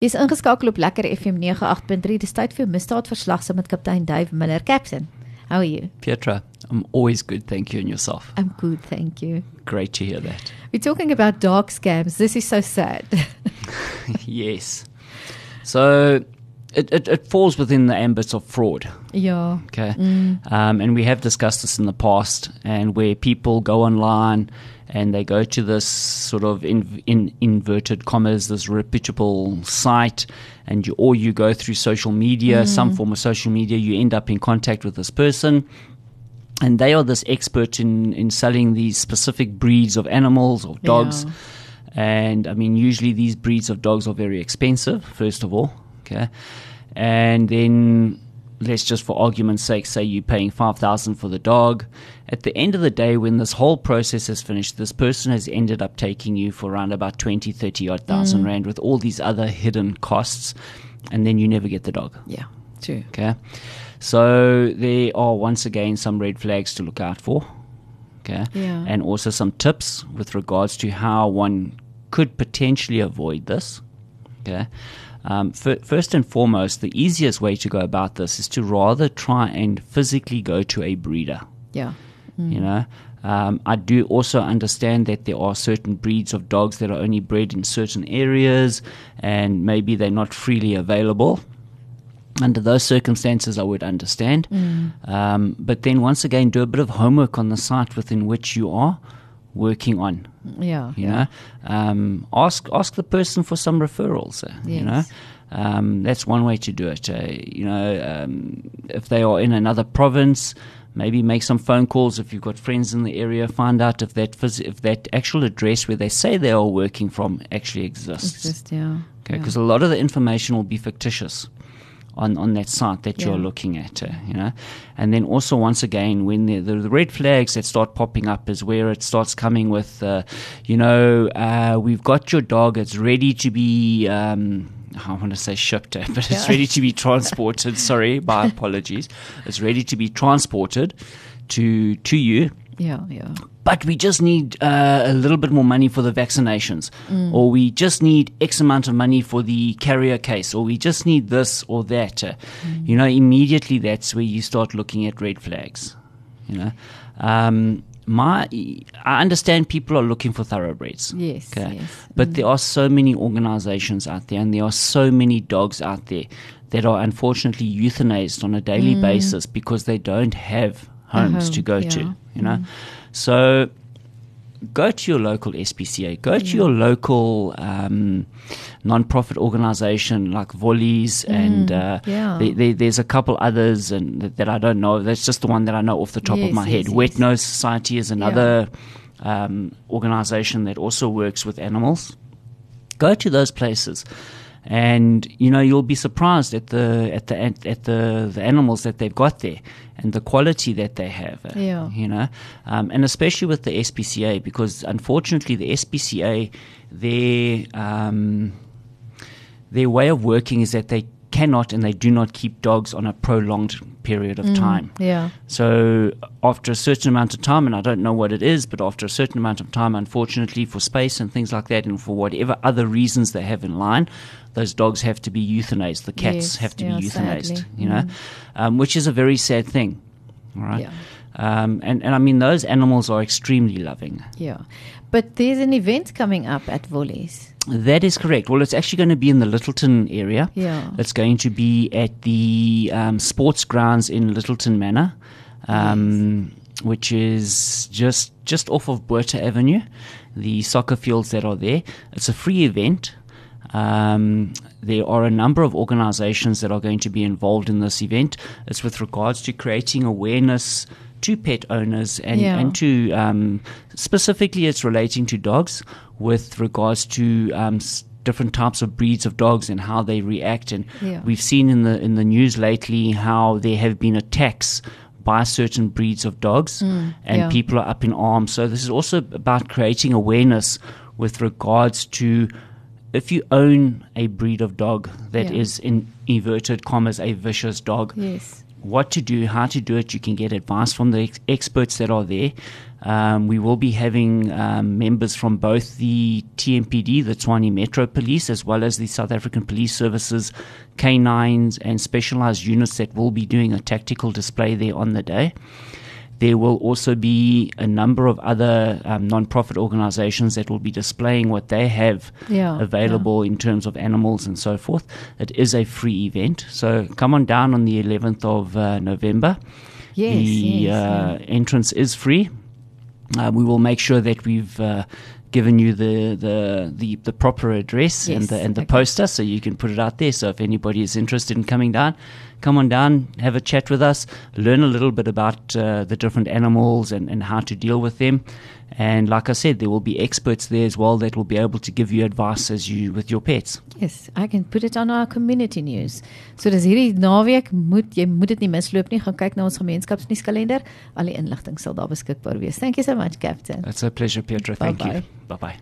Dis ingeskakel op Lekker FM 98.3. Dis tyd vir misdaadverslag saam met kaptein Dave Miller. Captain, how are you? Pietra, I'm always good, thank you, and yourself. I'm good, thank you. Great to hear that. We're talking about dog scams. This is so sad. yes. So it, it, it falls within the ambit of fraud. ja. Okay. Um, and we have discussed this in the past, and where people go online and they go to this sort of in, in inverted commas, this reputable site, and you, or you go through social media, some form of social media, you end up in contact with this person. And they are this expert in, in selling these specific breeds of animals or dogs. Yeah. And I mean, usually these breeds of dogs are very expensive, first of all. Okay. And then let's just for argument's sake say you're paying 5000 for the dog. At the end of the day, when this whole process is finished, this person has ended up taking you for around about 20, 30 odd thousand mm. rand with all these other hidden costs. And then you never get the dog. Yeah, true. Okay. So there are once again some red flags to look out for. Okay. Yeah. And also some tips with regards to how one could potentially avoid this. Okay. Um, fir- first and foremost, the easiest way to go about this is to rather try and physically go to a breeder. Yeah. You know, um, I do also understand that there are certain breeds of dogs that are only bred in certain areas, and maybe they're not freely available. Under those circumstances, I would understand. Um, but then, once again, do a bit of homework on the site within which you are working on. Yeah. You know, um, ask ask the person for some referrals. uh, You know, um, that's one way to do it. Uh, you know, um, if they are in another province, maybe make some phone calls. If you've got friends in the area, find out if that phys- if that actual address where they say they are working from actually exists. just yeah. Okay, yeah. because a lot of the information will be fictitious on, on that site that you're looking at, uh, you know. And then also, once again, when the, the, the red flags that start popping up is where it starts coming with, uh, you know, uh, we've got your dog, it's ready to be. Um, I want to say shipped, but it's ready to be transported. Sorry, my apologies. It's ready to be transported to to you yeah, yeah. but we just need uh, a little bit more money for the vaccinations, or we just need X amount of money for the carrier case, or we just need this or that. Uh, You know, immediately that's where you start looking at red flags. You know, um, my I understand people are looking for thoroughbreds. Yes, Okay. yes. But there are so many organizations out there, and there are so many dogs out there that are unfortunately euthanized on a daily basis because they don't have homes home, to go yeah. to. You know, so go to your local SPCA, go to your local um, non-profit organization like Volleys, and uh, yeah. there- there- there's a couple others and that, that I don't know. That's just the one that I know off the top Yes, of my yes, head. yes. Wet Nose Society is another um, organization that also works with animals. Go to those places. And you know you'll be surprised at the at the at the the animals that they've got there and the quality that they have. uh, Yeah. You know, um, and especially with the SPCA because unfortunately the SPCA their um, their way of working is that they cannot and they do not keep dogs on a prolonged period of time. Yeah. So after a certain amount of time, and I don't know what it is, but after a certain amount of time, unfortunately, for space and things like that, and for whatever other reasons they have in line, those dogs have to be euthanized. The cats Yes, have to yeah, be euthanized. sadly. You know, um, which is a very sad thing. All right. Yeah. Um, and, and I mean, those animals are extremely loving. Yeah. But there's an event coming up at Volleys. That is correct. Well, it's actually going to be in the Lyttelton area. Yeah. It's going to be at the um, sports grounds in Lyttelton Manor, um, which is just just off of Botha Avenue. The soccer fields that are there. It's a free event. Um, there are a number of organizations that are going to be involved in this event. It's with regards to creating awareness to pet owners and, Yeah. and to um, specifically it's relating to dogs with regards to um, s- different types of breeds of dogs and how they react and Yeah. we've seen in the in the news lately how there have been attacks by certain breeds of dogs and yeah. people are up in arms so this is also about creating awareness with regards to if you own a breed of dog that is Yeah. in inverted commas a vicious dog Yes. What to do, how to do it. You can get advice from the ex- experts that are there. Um, we will be having um, members from both the TMPD, the Tshwane Metro Police, as well as the South African Police Services, K9s, and specialized units that will be doing a tactical display there on the day. There will also be a number of other um, non-profit organizations that will be displaying what they have Yeah, available in terms of animals and so forth. It is a free event, so come on down on the 11th of uh, November. Yes, the yes, uh, entrance is free. Uh, we will make sure that we've uh, given you the, the, the, the proper address and the, and the okay. poster so you can put it out there. So if anybody is interested in coming down, come on down, have a chat with us, learn a little bit about uh, the different animals and, and how to deal with them. And like I said, there will be experts there as well that will be able to give you advice as you with your pets. Yes, I can put it on our community news. So dis hierdie naweek moet jy moet dit nie misloop nie. Gaan kyk na ons gemeenskapsnuuskalender. Al die inligting sal daar beskikbaar wees. Thank you so much, Captain. It's a pleasure, Petra. Thank Bye-bye. you. Bye bye.